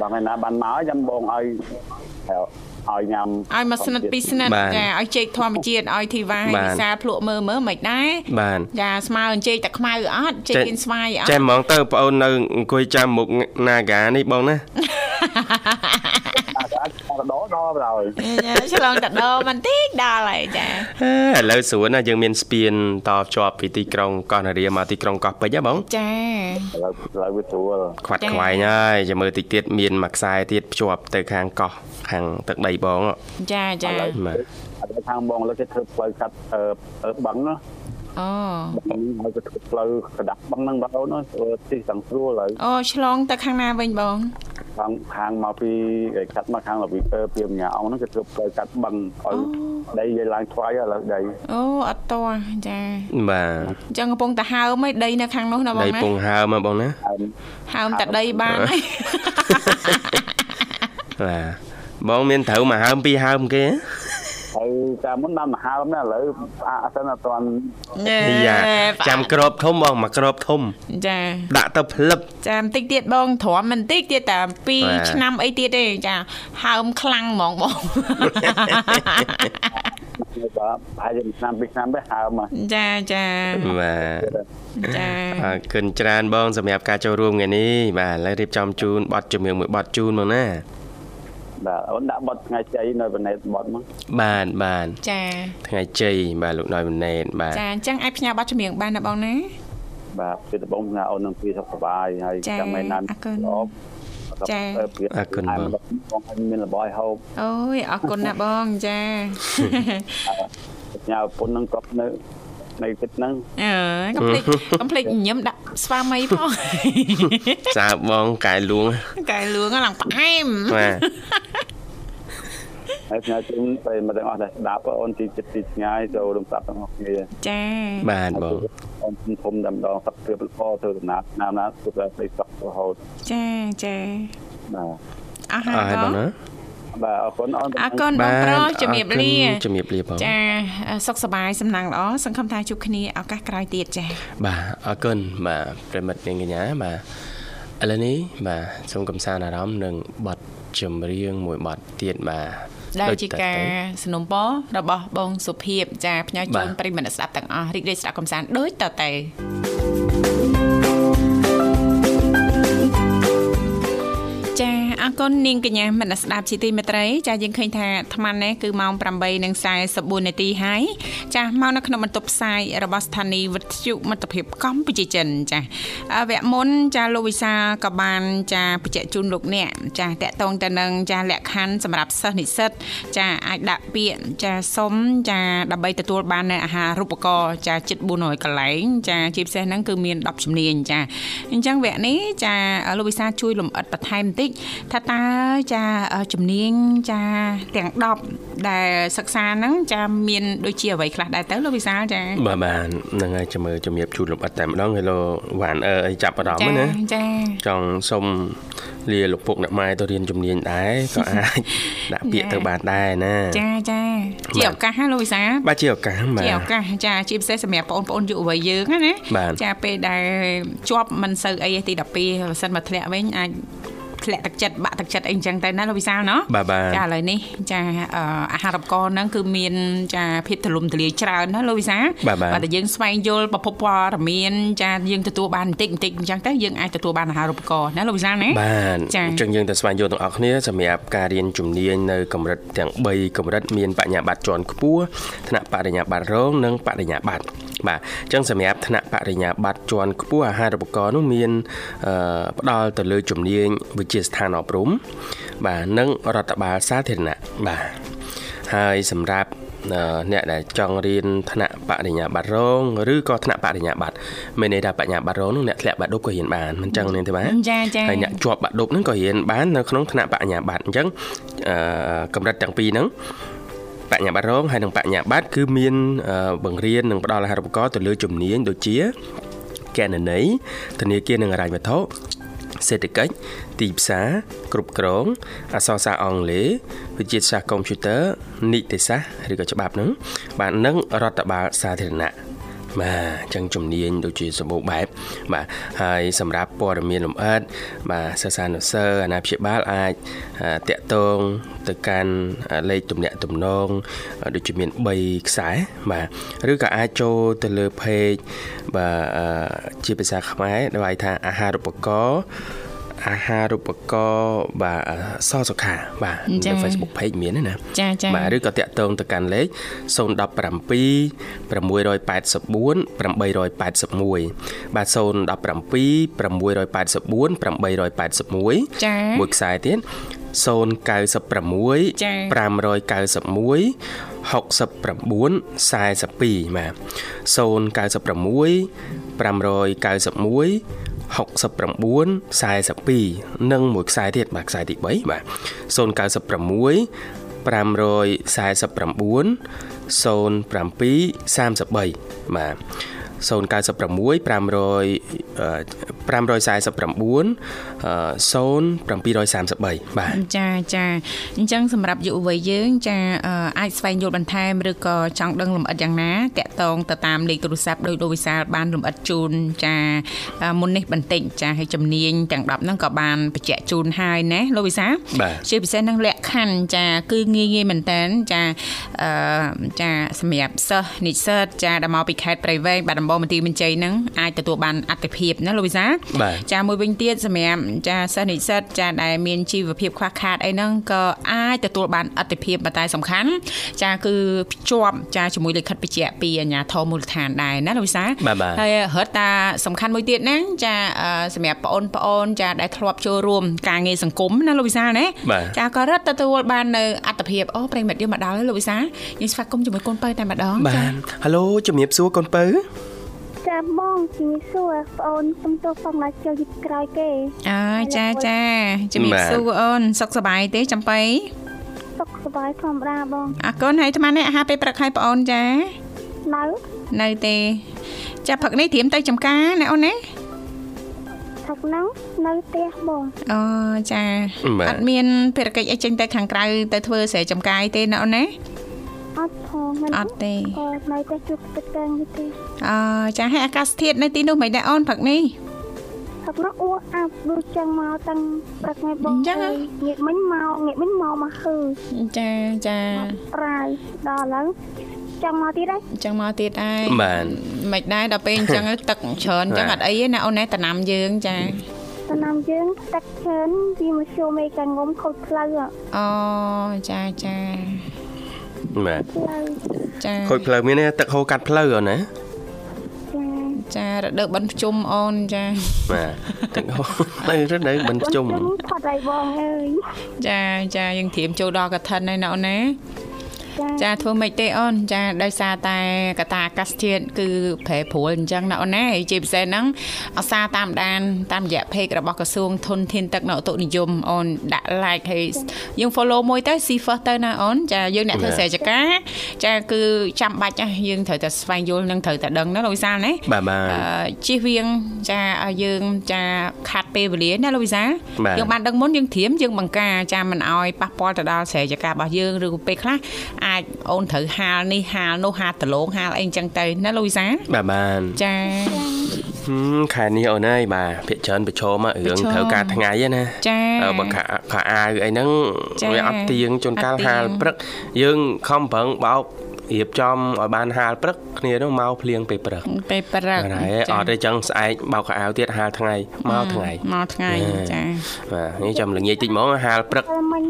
បងឯណាបានមកចាំបងឲ្យ ឲ្យញ៉ាំឲ្យមកស្និទ្ធពីស្និទ្ធចាឲ្យចេកធម្មជាតិឲ្យធីវ៉ាឲ្យវិសាលភ្លក់មើលមើលមិនដែរបាទចាស្មើអញ្ចេកតែខ្មៅអត់ចេកគៀនស្វាយអចេះត់ហ្មងទៅបងអូននៅអង្គុយចាំមុខ Naga នេះបងណា អាចអាចដដល់ដល់ហើយចាឆ្លងតដោបន្តិចដល់ហើយចាឥឡូវស្រួលណាយើងមានស្ពានតភ្ជាប់ពីទីក្រុងកោះនរាមកទីក្រុងកោះពេជ្រហ៎បងចាឥឡូវឥឡូវវាស្រួលខ្វាត់ខ្វែងហើយចាំមើលតិចទៀតមានមួយខ្សែទៀតភ្ជាប់ទៅខាងកោះខាងទឹកដីបងហ៎ចាចាបាទអត់ខាងបងលើគេធ្វើផ្លូវកាត់អឺបឹងណាអូបឹងហើយក៏ធ្វើផ្លូវកដាស់បឹងហ្នឹងបងអូនធ្វើទីទាំងស្រួលហើយអូឆ្លងទៅខាងណាវិញបង ខាងខាងមកពីគេកាត់មកខាងលវីពើពីម្ញាអង្គហ្នឹងគេធ្វើផ្លូវកាត់បឹងឲ្យដីយើងឡើងថ្វាយឥឡូវដីអូអត់តោះចាបាទអញ្ចឹងកំពុងតែហើមឯដីនៅខាងនោះណាបងដីណាពងហើមហ៎បងណាហើយហើមតែដីបានហើយបាទបងមានត្រូវមួយហើមពីរហើមគេហ៎ ហើយតាមមុនបានមហាមណាឥឡូវអាសិនអត់ទាន់យ៉ាចាំក្របធំបងមកក្របធំចាដាក់ទៅផ្លឹបចាបន្តិចទៀតបងទ្រាំបន្តិចទៀតតែបាទ2ឆ្នាំអីទៀតទេចាហើមខ្លាំងហ្មងបងបាទហើយជាឆ្នាំពីរឆ្នាំទៅហើមមកចាចាបាទចាអរគុណច្រើនបង សម្រាប់ការចូលរួមថ្ងៃនេះបាទឥឡូវរៀបចំជូនប័ណ្ណជំនឿមួយប័ណ្ណជូនមកណា បាទអូនដាក់បត់ថ្ងៃជ័យនៅបណេតបត់មកបាទបាទចាថ្ងៃជ័យបាទលោកណយមណេតបាទចាអញ្ចឹងអាចផ្ញើប័ណ្ណចម្រៀងបានណាបងណាបាទពីដំបងណាអូននឹងពីសុខសប្បាយហើយចាចាំមិនណានអរគុណល្អចាអរគុណបងបងឲ្យមានរបស់ឲ្យហូបអូយអរគុណណាស់បងចាញ៉ាពុននឹងក៏នៅ នៅទឹកហ្នឹងអើយកុំភ្លេចកុំភ្លេចញញឹមដាក់ស្វាមីផងសើបងកែលួងកែលឿងឡើងផ្អែមបាទហើយញ៉ាជូនប្រិយមិត្តទាំងអស់ដែលស្ដាប់អូនទីចិត្តទីឆ្ងាយចូលរំសាប់ទាំងអស់គ្នាចាបាទបងអូនធំតែម្ដងសັບព្រៀបល្អធ្វើដំណើរណាមណាគឺតែស្ដីសក់រហូតចាចាបាទអស់ហើអរហើយយបបងងណា បាទអរគុណអូនអរគុណបងប្រុសជំរាបលាអរគុណជំរាបលាបងចាសុខសប្បាយសំណាងល្អសង្ឃឹមថាជួបគ្នាឱកាសក្រោយទៀតចាបាទអរគុណបាទប្រិមិត្តនាងកញ្ញាបាទឥឡូវនេះបាទសូមកំសាន្តអារម្មណ៍នឹងបទចម្រៀងមួយបទទៀតបាទដែលជាតការទៅสนុំពររបស់បងសុភាព ចាផ្ញើជូនបាទប្រិយមិត្តស្ដាប់ទាំងអស់រីករាយស្ដាប់កំសាន្តដូចតទៅ អរគុណនាងកញ្ញាមនស្សស្ដាប់ជាទីមេត្រីចាយើងឃើញថាអាត្មានេះគឺម៉ោង8:44នាទីហើយចាមកនៅក្នុងបន្ទប់ផ្សាយរបស់ស្ថានីយ៍វិទ្យុមិត្តភាពកម្ពុជាចិនចាអឺវគ្គមុនចាលោកវិសាលក៏បានចាបញ្ជាក់ជូនលោកអ្នកចាតកតងទៅនឹងចាលក្ខខណ្ឌសម្រាប់សិស្សនិស្សិតចាអាចដាក់ពាក្យចាសុំចាដើម្បីទទួលបាននៅអាហារូបករណ៍ចាជិត400កន្លែងចាជាពិសេសហ្នឹងគឺមាន10ជំនាញចាអញ្ចឹងវគ្គនេះចាលោកវិសាលជួយលំអិតបន្ថែមបន្តិចថាតើចាជំនាញចាទាំង10ដែលសិក្សាហ្នឹងចាមានដូចជាអ្វីខ្លះដែរទៅលោកវិសាលចាបាទបាទហ្នឹងហើយចាំមើលជំរាបជូនលំអិតតែម្ដងហើយលោកវ៉ានអឺអីចាប់អារម្មណ៍ណាចាចង់សុំលាលោកពុកអ្នកម៉ែទៅរៀនជំនាញដែរក៏អាចដាក់ពាក្យទៅបានដែរណាចាចាជាឱកាសណាលោកវិសាលបាទជាឱកាសបាទជាឱកាសចាជាពិសេសសម្រាប់បងប្អូនយុវវ័យយើងណាបាទចាពេលដែលជាប់មិនសូវអីទេទី12បើសិនមកធ្លាក់វិញអាច ធ្លាក់ទឹកចិត្តបាក់ទឹកចិត្តអីអញ្ចឹងទៅណាលោកវិសាលណោះបាទបាទចាឥឡូវនេះចាអឺអាហារូបករណ៍ហ្នឹងគឺមានចាភាពទលំទលាយច្រើនណាលោកវិសាលបាទបាទតែយើងស្វែងយល់ប្រភពព័ត៌មានចាយើងទទួលបានបន្តិចបន្តិចអញ្ចឹងទៅយើងអាចទទួលបានអាហារូបករណ៍ណាលោកវិសាលណាបាទចា៎អញ្ចឹងយើងទៅស្វែងយល់ទាំងអស់គ្នាសម្រាប់ការរៀនជំនាញនៅកម្រិតទាំង3កម្រិតមានបញ្ញាបត្រជាន់ខ្ពស់ថ្នាក់បរិញ្ញាបត្ររងនិងបរិញ្ញាបត្របាទអញ្ចឹងសម្រាប់ថ្នាក់បរិញ្ញាបត្រជាន់ខ្ពស់អាហារូបករណ៍នោះមានអឺផ្ដល់ទៅលើជំនាញវិទ្យាស្ថានអប់រំបាទនិងរដ្ឋបាលសាធារណៈបាទហើយសម្រាប់អឺអ្នកដែលចង់រៀនថ្នាក់បរិញ្ញាបត្ររងឬក៏ថ្នាក់បរិញ្ញាបត្រមានន័យថាបរិញ្ញាបត្ររងនោះអ្នកធ្លាក់បាក់ឌុបក៏រៀនបានមិនចឹងទេទេបាទចាចាហើយអ្នកជាប់បាក់ឌុបហ្នឹងក៏រៀនបាននៅក្នុងថ្នាក់បញ្ញាបត្រអញ្ចឹងអឺកម្រិតទាំងពីរហ្នឹងបញ្ញាបត្ររងហើយនិងបញ្ញាបត្រគឺមានអឺបង្រៀននិងផ្ដល់អាហារូបករណ៍ទៅលើជំនាញដូចជាកណន័យធនាគារនិងហិរញ្ញវត្ថុ សេដ្ឋកិច្ចទីផ្សារគ្រប់គ្រងអក្សរសាស្ត្រអង់គ្លេសវិទ្យាសាស្ត្រកុំព្យូទ័រនីតិសាស្ត្រឬក៏ច្បាប់ហ្នឹងបាទនិងរដ្ឋបាលសាធារណៈ បាទអញ្ចឹងជំនាញដូចជាសម្បូរបែបបាទហើយសម្រាប់ព័ត៌មានលម្អិតបាទសិស្សានុសិស្សអាណាព្យាបាលអាចអឺតាក់ទងទៅកាន់លេខទំនាក់ទំនងអឺដូចជាមាន3ខ្សែបាទឬក៏អាចចូលទៅលើ page បាទអឺជាភាសាខ្មែរដែលហៅថាអាហារូបករណ៍ អាហារូបករណ៍បាទអឺសសុខាបាទនៅ Facebook page មានណាចាចាបាទឬក៏តាក់ទងទៅកាន់លេខ017 684 881បាទ017 684 881ចាមួយខ្សែទៀត096ចា៎591 69 42បាទ096 591 69 42និងមួយខ្សែទៀតបាទខ្សែទី3បាទ096 549 07 33បាទ096 500 549 0733បាទចាចាអញ្ចឹងសម្រាប់យុវវ័យយើងចាអឺអាចស្វែងយល់បន្ថែមឬក៏ចង់ដឹងលម្អិតយ៉ាងណាតាក់ទងទៅតាមលេខទូរស័ព្ទដោយលោកវិសាលបានលម្អិតជូនចាអឺមុននេះបន្តិចចាហើយជំនាញទាំង10ហ្នឹងក៏បានបញ្ជាក់ជូនហើយណាលោកវិសាលបាទជាពិសេសនឹងលក្ខខណ្ឌចាគឺងាយងាយមែនតើចាអឺចាសម្រាប់សិស្សនិស្សិតចាដែលមកពីខេត្តព្រៃវែងបាត់ដំបងមន្ទីរមន្ជ័យហ្នឹងអាចទទួលបានអត្ថិភាពណាលោកវិសាលបាទចាមួយវិញទៀតសម្រាប់ចាសិស្សនិស្សិតចាដែលមានជីវភាពខ្វះខាតអីហ្នឹងក៏អាចទទួលបានអត្ថិភាពប៉ុន្តែសំខាន់ចាគឺភ្ជាប់ចាជាមួយលិខិតបញ្ជាក់ពីអាជ្ញាធរមូលដ្ឋានដែរណាលោកវិសាបាទបាទហើយរត់តាសំខាន់មួយទៀតហ្នឹងចាអឺសម្រាប់បងប្អូនចាដែលធ្លាប់ចូលរួមការងារសង្គមណាលោកវិសាណាបាទចាក៏រត់ទទួលបាននៅអត្ថិភាពអូប្រិមិត្តយើងមកដល់ហើយលោកវិសាយើងស្វាគមន៍ជាមួយកូនបើតែម្ដងបាទហៅឡូជំរាបសួរកូនពៅ ចាបងជំរាបសួរបងអូនសុំទោសផងមកចូលយឺតក្រោយគេអើយចាចាជំរាបសួរអូនសុខសប្បាយទេចំបៃសុខសប្បាយធម្មតាបងអរគុណហើយអាត្មានេះអាហារពេលព្រឹកឲ្យបងអូនចានៅនៅទេចាព្រឹកនេះត្រៀមទៅចំការណាអូនណាថាហ្នឹងនៅផ្ទះបងអូចាបាទអត់មានភារកិច្ចអីចេញទៅខាងក្រៅទៅធ្វើស្រែចំការអីទេណាអូនណា អត់ផងមិនអត់ទេអត់នៅតែជួបទឹកកាំងនេះទេអឺចាហើយអាកាសធាតុនៅទីនោះមិនដែរអូនព្រឹកនេះថាហ្នឹងអួអាប់ដូចចឹងមកតាំងព្រឹកថ្ងៃបងអញ្ចឹងហ៎អើយងាកមិញមកងាកមិញមកមកហឺចាចាប្រាយដល់ឥឡូវចង់មកទៀតហើយអញ្ចឹងមកទៀតហើយបាទមិនដែរដល់ពេលអញ្ចឹងទឹកច្រើនអញ្ចឹងបាទអត់អីទេណាអូនណាតំណាំយើងចាតំណាំយើងទឹកច្រើនវាមកជួមេកាងុំខូចផ្លូវហ៎អូចាចា បាទផ្លូវចាខូចផ្លូវមានទេទឹកហូរកាត់ផ្លូវអូនណាចាចារដូវបិណ្ឌភ្ជុំអូនចាបាទទឹកហូរទៅរដូវបិណ្ឌជុំផាត់ឲ្យបងអើយចាចាយើងត្រៀមចូលដល់កឋិនហើយណាអូនណា ចាធ្វើម៉េចទេអូនចាដោយសារតែកតាអាកាសធាតុគឺប្រែប្រួលអញ្ចឹងណាអូនណាហើយជាពិសេសហ្នឹងអាសាតាមដានតាមរយៈ page របស់ក្រសួងធនធានទឹកនៅឧតុនិយមអូនដាក់ like ហើយយើង follow មួយទៅ see first ទៅណាអូនចាយើងអ្នកធ្វើស្រែចការចាគឺចាំបាច់ណាយើងត្រូវតែស្វែងយល់និងត្រូវតែដឹងណាលោកវិសាលណាបាទបាទអឺជិះវៀងចាឲ្យយើងចាខាត់ពេលវេលាណាលោកវិសាលបាទយើងបានដឹងមុនយើងត្រៀមយើងបង្ការចាមិនឲ្យប៉ះពាល់ទៅដល់ស្រែចការរបស់យើងឬក៏ពេលខ្លះអាចអូនត្រូវហាលនេះហាលនោះហាលដលងហាលអីអញ្ចឹងទៅណាលោកវិសាលបាទបាទចាហឹមខែនេះអូនអើយបាទភាកច្រើនប្រឈមរឿងប្រឈមត្រូវការថ្ងៃហ្នឹងណាចាអឺបើខោខោអាវអីហ្នឹងចាវាអត់ទៀងជួនកាលអត់ទៀងហាលព្រឹកយើងខំប្រឹងបោក រៀបចំឲ្យបានហាលព្រឹកគ្នានោះមកភ្លៀងពេលព្រឹកពេលព្រឹកបាទហើយអត់ទេចឹងស្អែកបោកខោអាវទៀតហាលថ្ងៃមកថ្ងៃមកថ្ងៃចាចាបាទនេះចាំល្ងាចតិចហ្មងហាលព្រឹកតែមិញ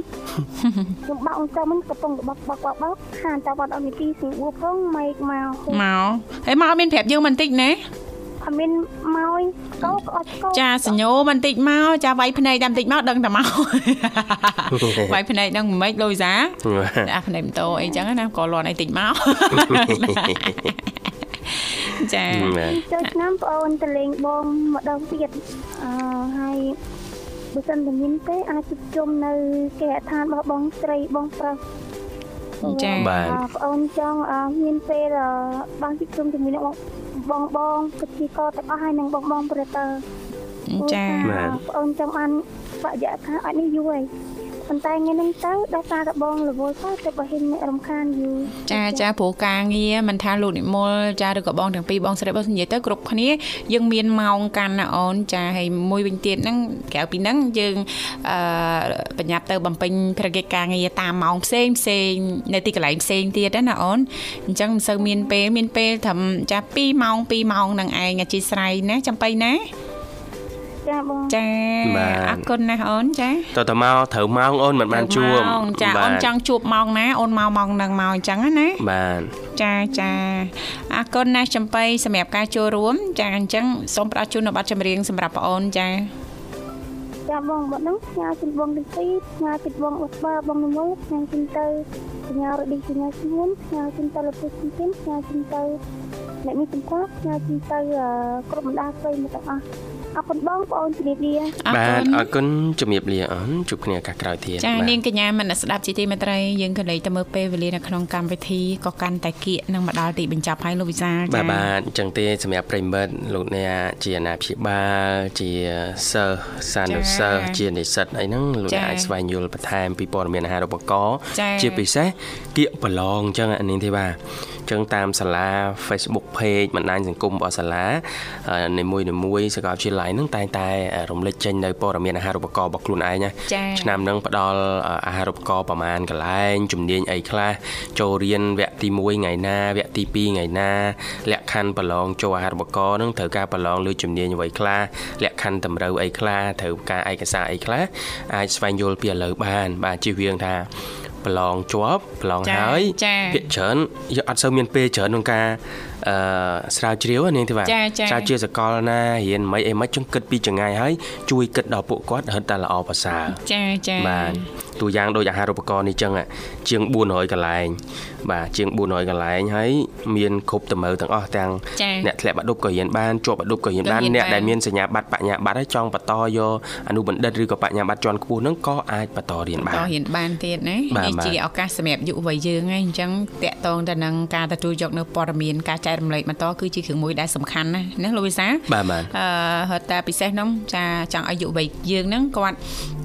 ខ្ញុំបាក់អង្គមិញកំពុងបោកបោកបោកបោកហានតបាត់អត់មានទីសៀងបួផងម៉េកមកមកហើយមកអត់មានប្រាប់យើងបន្តិចណា អត់មានមកកោក៏អត់កោចាសញ្ញោបន្តិចមកចាវាយភ្នែកតែបន្តិចមកដឹងតែមកវាយភ្នែកដឹងមិនម៉េចលុយសាដាក់ភ្នែកម៉ូតូអីចឹងណាក៏លន់អីតិចមកចាបាទចូលឆ្នាំបងអូនទៅលេងបងម្ដងទៀតអឺហើយបើសិនតែមានទេអាចជួបជុំនៅគេហដ្ឋានរបស់បងស្រីបងប្រុសចាបាទអឺបងអូនចង់អឺមានពេលអឺបានជួបជុំជាមួយនឹងបង បងប្រជាកទាំងអស់ហើយនឹងបងបងប្រតើចាបាទបងអូនចង់បានបរិយាកាសអត់នេះយូរហើយ ប៉ុន្តែថ្ងៃនេះទៅដោយសារតែបងរវល់ទៅទៅបើហ៊ានអ្នករំខានយូរចាចាព្រោះការងារមិនថាលោកនិមលចាឬក៏បងទាំងពីរបងស្រីបងនិយាយទៅគ្រប់គ្នាយើងមានម៉ោងកាន់ណាអូនចាហើយមួយវិញទៀតហ្នឹងក្រៅពីហ្នឹងយើងអឺបញ្ញាប់ទៅបំពេញភារកិច្ចការងារតាមម៉ោងផ្សេងផ្សេងនៅទីកន្លែងផ្សេងទៀតណាអូនអញ្ចឹងមិនសូវមានពេលមានពេលត្រឹមចា2ម៉ោង2ម៉ោងនឹងឯងអធិស្ឋានណាចំបៃណា ចាបងចាបាទអរគុណណាស់អូនចាតើតើមកត្រូវម៉ោងអូនមិនបានជួបម៉ោងចាអូនចង់ជួបម៉ោងណាអូនមកម៉ោងហ្នឹងមកអញ្ចឹងណាបាទចាចាអរគុណណាស់ចំបៃសម្រាប់ការចូលរួម ចាអញ្ចឹងសូមផ្ដល់ជូននៅប័ណ្ណចម្រៀងសម្រាប់បងអូនចាចាបងបងហ្នឹងផ្ញើជូនបងទាំងពីរផ្ញើជូនបងអស្បាបងនិមលផ្ញើជូនទៅសញ្ញារឌីសញ្ញាឈ្មោះផ្ញើជូនទៅលោកពុទ្ធជំទានផ្ញើជូនទៅអ្នកមានសម្គាល់ផ្ញើជូនទៅអឺក្រុមបណ្ដាស្រីមកទាំងអស់ អរគុណបងប្អូនជំរាបលាអរបាគុទណអរគុណជំរាបលាអូនជួបគ្នាឱកាសក្រោយទៀតចាបាទនាងកញ្ញាមនស្សស្ដាប់ជីទីមេត្រីយើងក៏លេចទៅមើលពេលវេលានៅក្នុងកម្មវិធីក៏កាន់តែគៀកនឹងមកដល់ទីបញ្ចប់ហើយលោកវិសាលបាទចាបាទអញ្ចឹងទេសម្រាប់ប្រិមិត្តលោកអ្នកជាអាណាព្យាបាលជាសិស្សសានុសិស្សជានិស្សិតអីហ្នឹងលោកអ្នកអាចស្វែងយល់បន្ថែមពីព័ត៌មានអាហារូបករណ៍ជាពិសេសគៀកប្រឡងអញ្ចឹងអានេះទេបាទអញ្ចឹងតាមសាលា Facebook page បណ្ដាញសង្គមរបស់សាលានីមួយនីមួយសាកលវិទ្យាល័យហ្នឹងតែងតែរំលេចចេញនៅព័ត៌មានអាហារូបករណ៍របស់ខ្លួនឯងណាចាឆ្នាំហ្នឹងផ្ដល់អាហារូបករណ៍ប្រមាណកន្លែងជំនាញអីខ្លះចូលរៀនវគ្គទី1ថ្ងៃណាវគ្គទី2ថ្ងៃណាលក្ខខណ្ឌប្រឡងចូលអាហារូបករណ៍ហ្នឹងត្រូវការប្រឡងលើជំនាញអ្វីខ្លះលក្ខខណ្ឌតម្រូវអីខ្លះត្រូវការឯកសារអីខ្លះអាចស្វែងយល់ពីឥឡូវបាន បាទជិះវៀងថា ប្រឡងជាប់ប្រឡងចាហើយចាភាគច្រើនយកអត់សូវមានពេលច្រើនក្នុងការអឺស្រាវជ្រាវណានាងទេបាទចាចាស្រាវជ្រាវសកលណារៀនមិនអីមិនចង់គិតពីចង្ងាយហើយជួយគិតដល់ពួកគាត់រឹតតែល្អប្រសើរចាចាបាទតួយ៉ាងដូចអាហារូបករណ៍នេះចឹងជាង400កន្លែងបាទជាង400កន្លែងហើយមានគ្រប់តម្រូវទាំងអស់ទាំងចាអ្នកធ្លាក់បាក់ឌុបក៏រៀនបានជាប់បាក់ឌុបក៏រៀនបានក៏រៀនអ្នកបានដែលមានសញ្ញាបត្របញ្ញាបត្រហើយចង់បន្តយកអនុបណ្ឌិតឬក៏បញ្ញាបត្រជាន់ខ្ពស់ហ្នឹងក៏អាចបន្តរៀនបានក៏ហ៊ានបានទៀតណាបាទនេះបាទជាឱកាសសម្រាប់យុវវ័យយើងហ្នឹងអញ្ចឹងតកតងទៅនឹងការទទួលយកនៅព័ត៌មានការចែករំលែកបន្តគឺជាគ្រឿងមួយដែលសំខាន់ណាស់ណាលោកវិសាលបាទបាទអឺហត់តែពិសេសហ្នឹងចាចង់ឲ្យយុវវ័យយើងហ្នឹងគាត់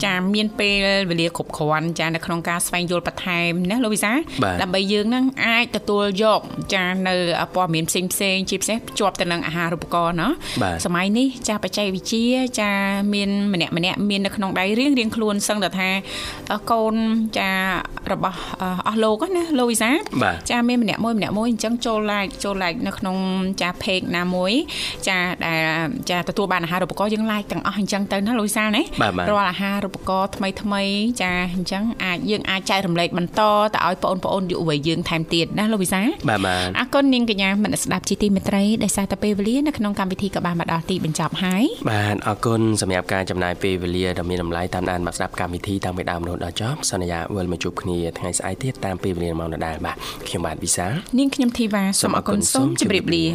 ចាមានពេលវេលាគ្រប់គ្រាន់ចានៅក្នុងការស្វែងយល់បន្ថែមណាលោកវិសាបាទដើម្បីយើងហ្នឹងអាចទទួលយកចានៅព័ត៌មានផ្សេងផ្សេងៗជាពិសេសភ្ជាប់ទៅនឹងអាហារូបករណ៍ណាបាទសម័យនេះចាបច្ចេកវិទ្យាចាមានម្នាក់ម្នាក់មាននៅក្នុងដៃរៀងរៀងខ្លួនសឹងតែថាអឺកូនចារបស់អឺអស់លោកហ្នឹងណាលោកវិសាបាទចាមានម្នាក់មួយម្នាក់មួយអញ្ចឹងចូល like ចូល like នៅក្នុងចា page ណាមួយចាដែលចាទទួលបានអាហារូបករណ៍យើង like ទាំងអស់អញ្ចឹងទៅណាលោកវិសាលណាបាទបាទរាល់អាហារូបករណ៍ថ្មីថ្មីៗចាអញ្ចឹងអាចយើងអាចចែករំលែកបន្តទៅឲ្យបងប្អូនយុវវ័យយើងថែមទៀតណាលោកវិសាលបាទបាទអរគុណនាងកញ្ញាមនស្សស្ដាប់ជីទីមេត្រីដែលសារតែពេលវេលានៅក្នុងកម្មវិធីក៏បានមកដល់ទីបញ្ចប់ហើយបាទអរគុណសម្រាប់ការចំណាយពេលវេលាដ៏មានតម្លៃតាមដានមកស្ដាប់កម្មវិធីតាំងពីដើមរហូតដល់ចប់សន្យាវិលមកជួបគ្នាងារថ្ងៃស្អែកទៀតតាមពេលវេលាម៉ោងដដែលបាទខ្ញុំបាទវិសាលនាងខ្ញុំធីវ៉ាសូមអរគុណសូមជម្រាបលា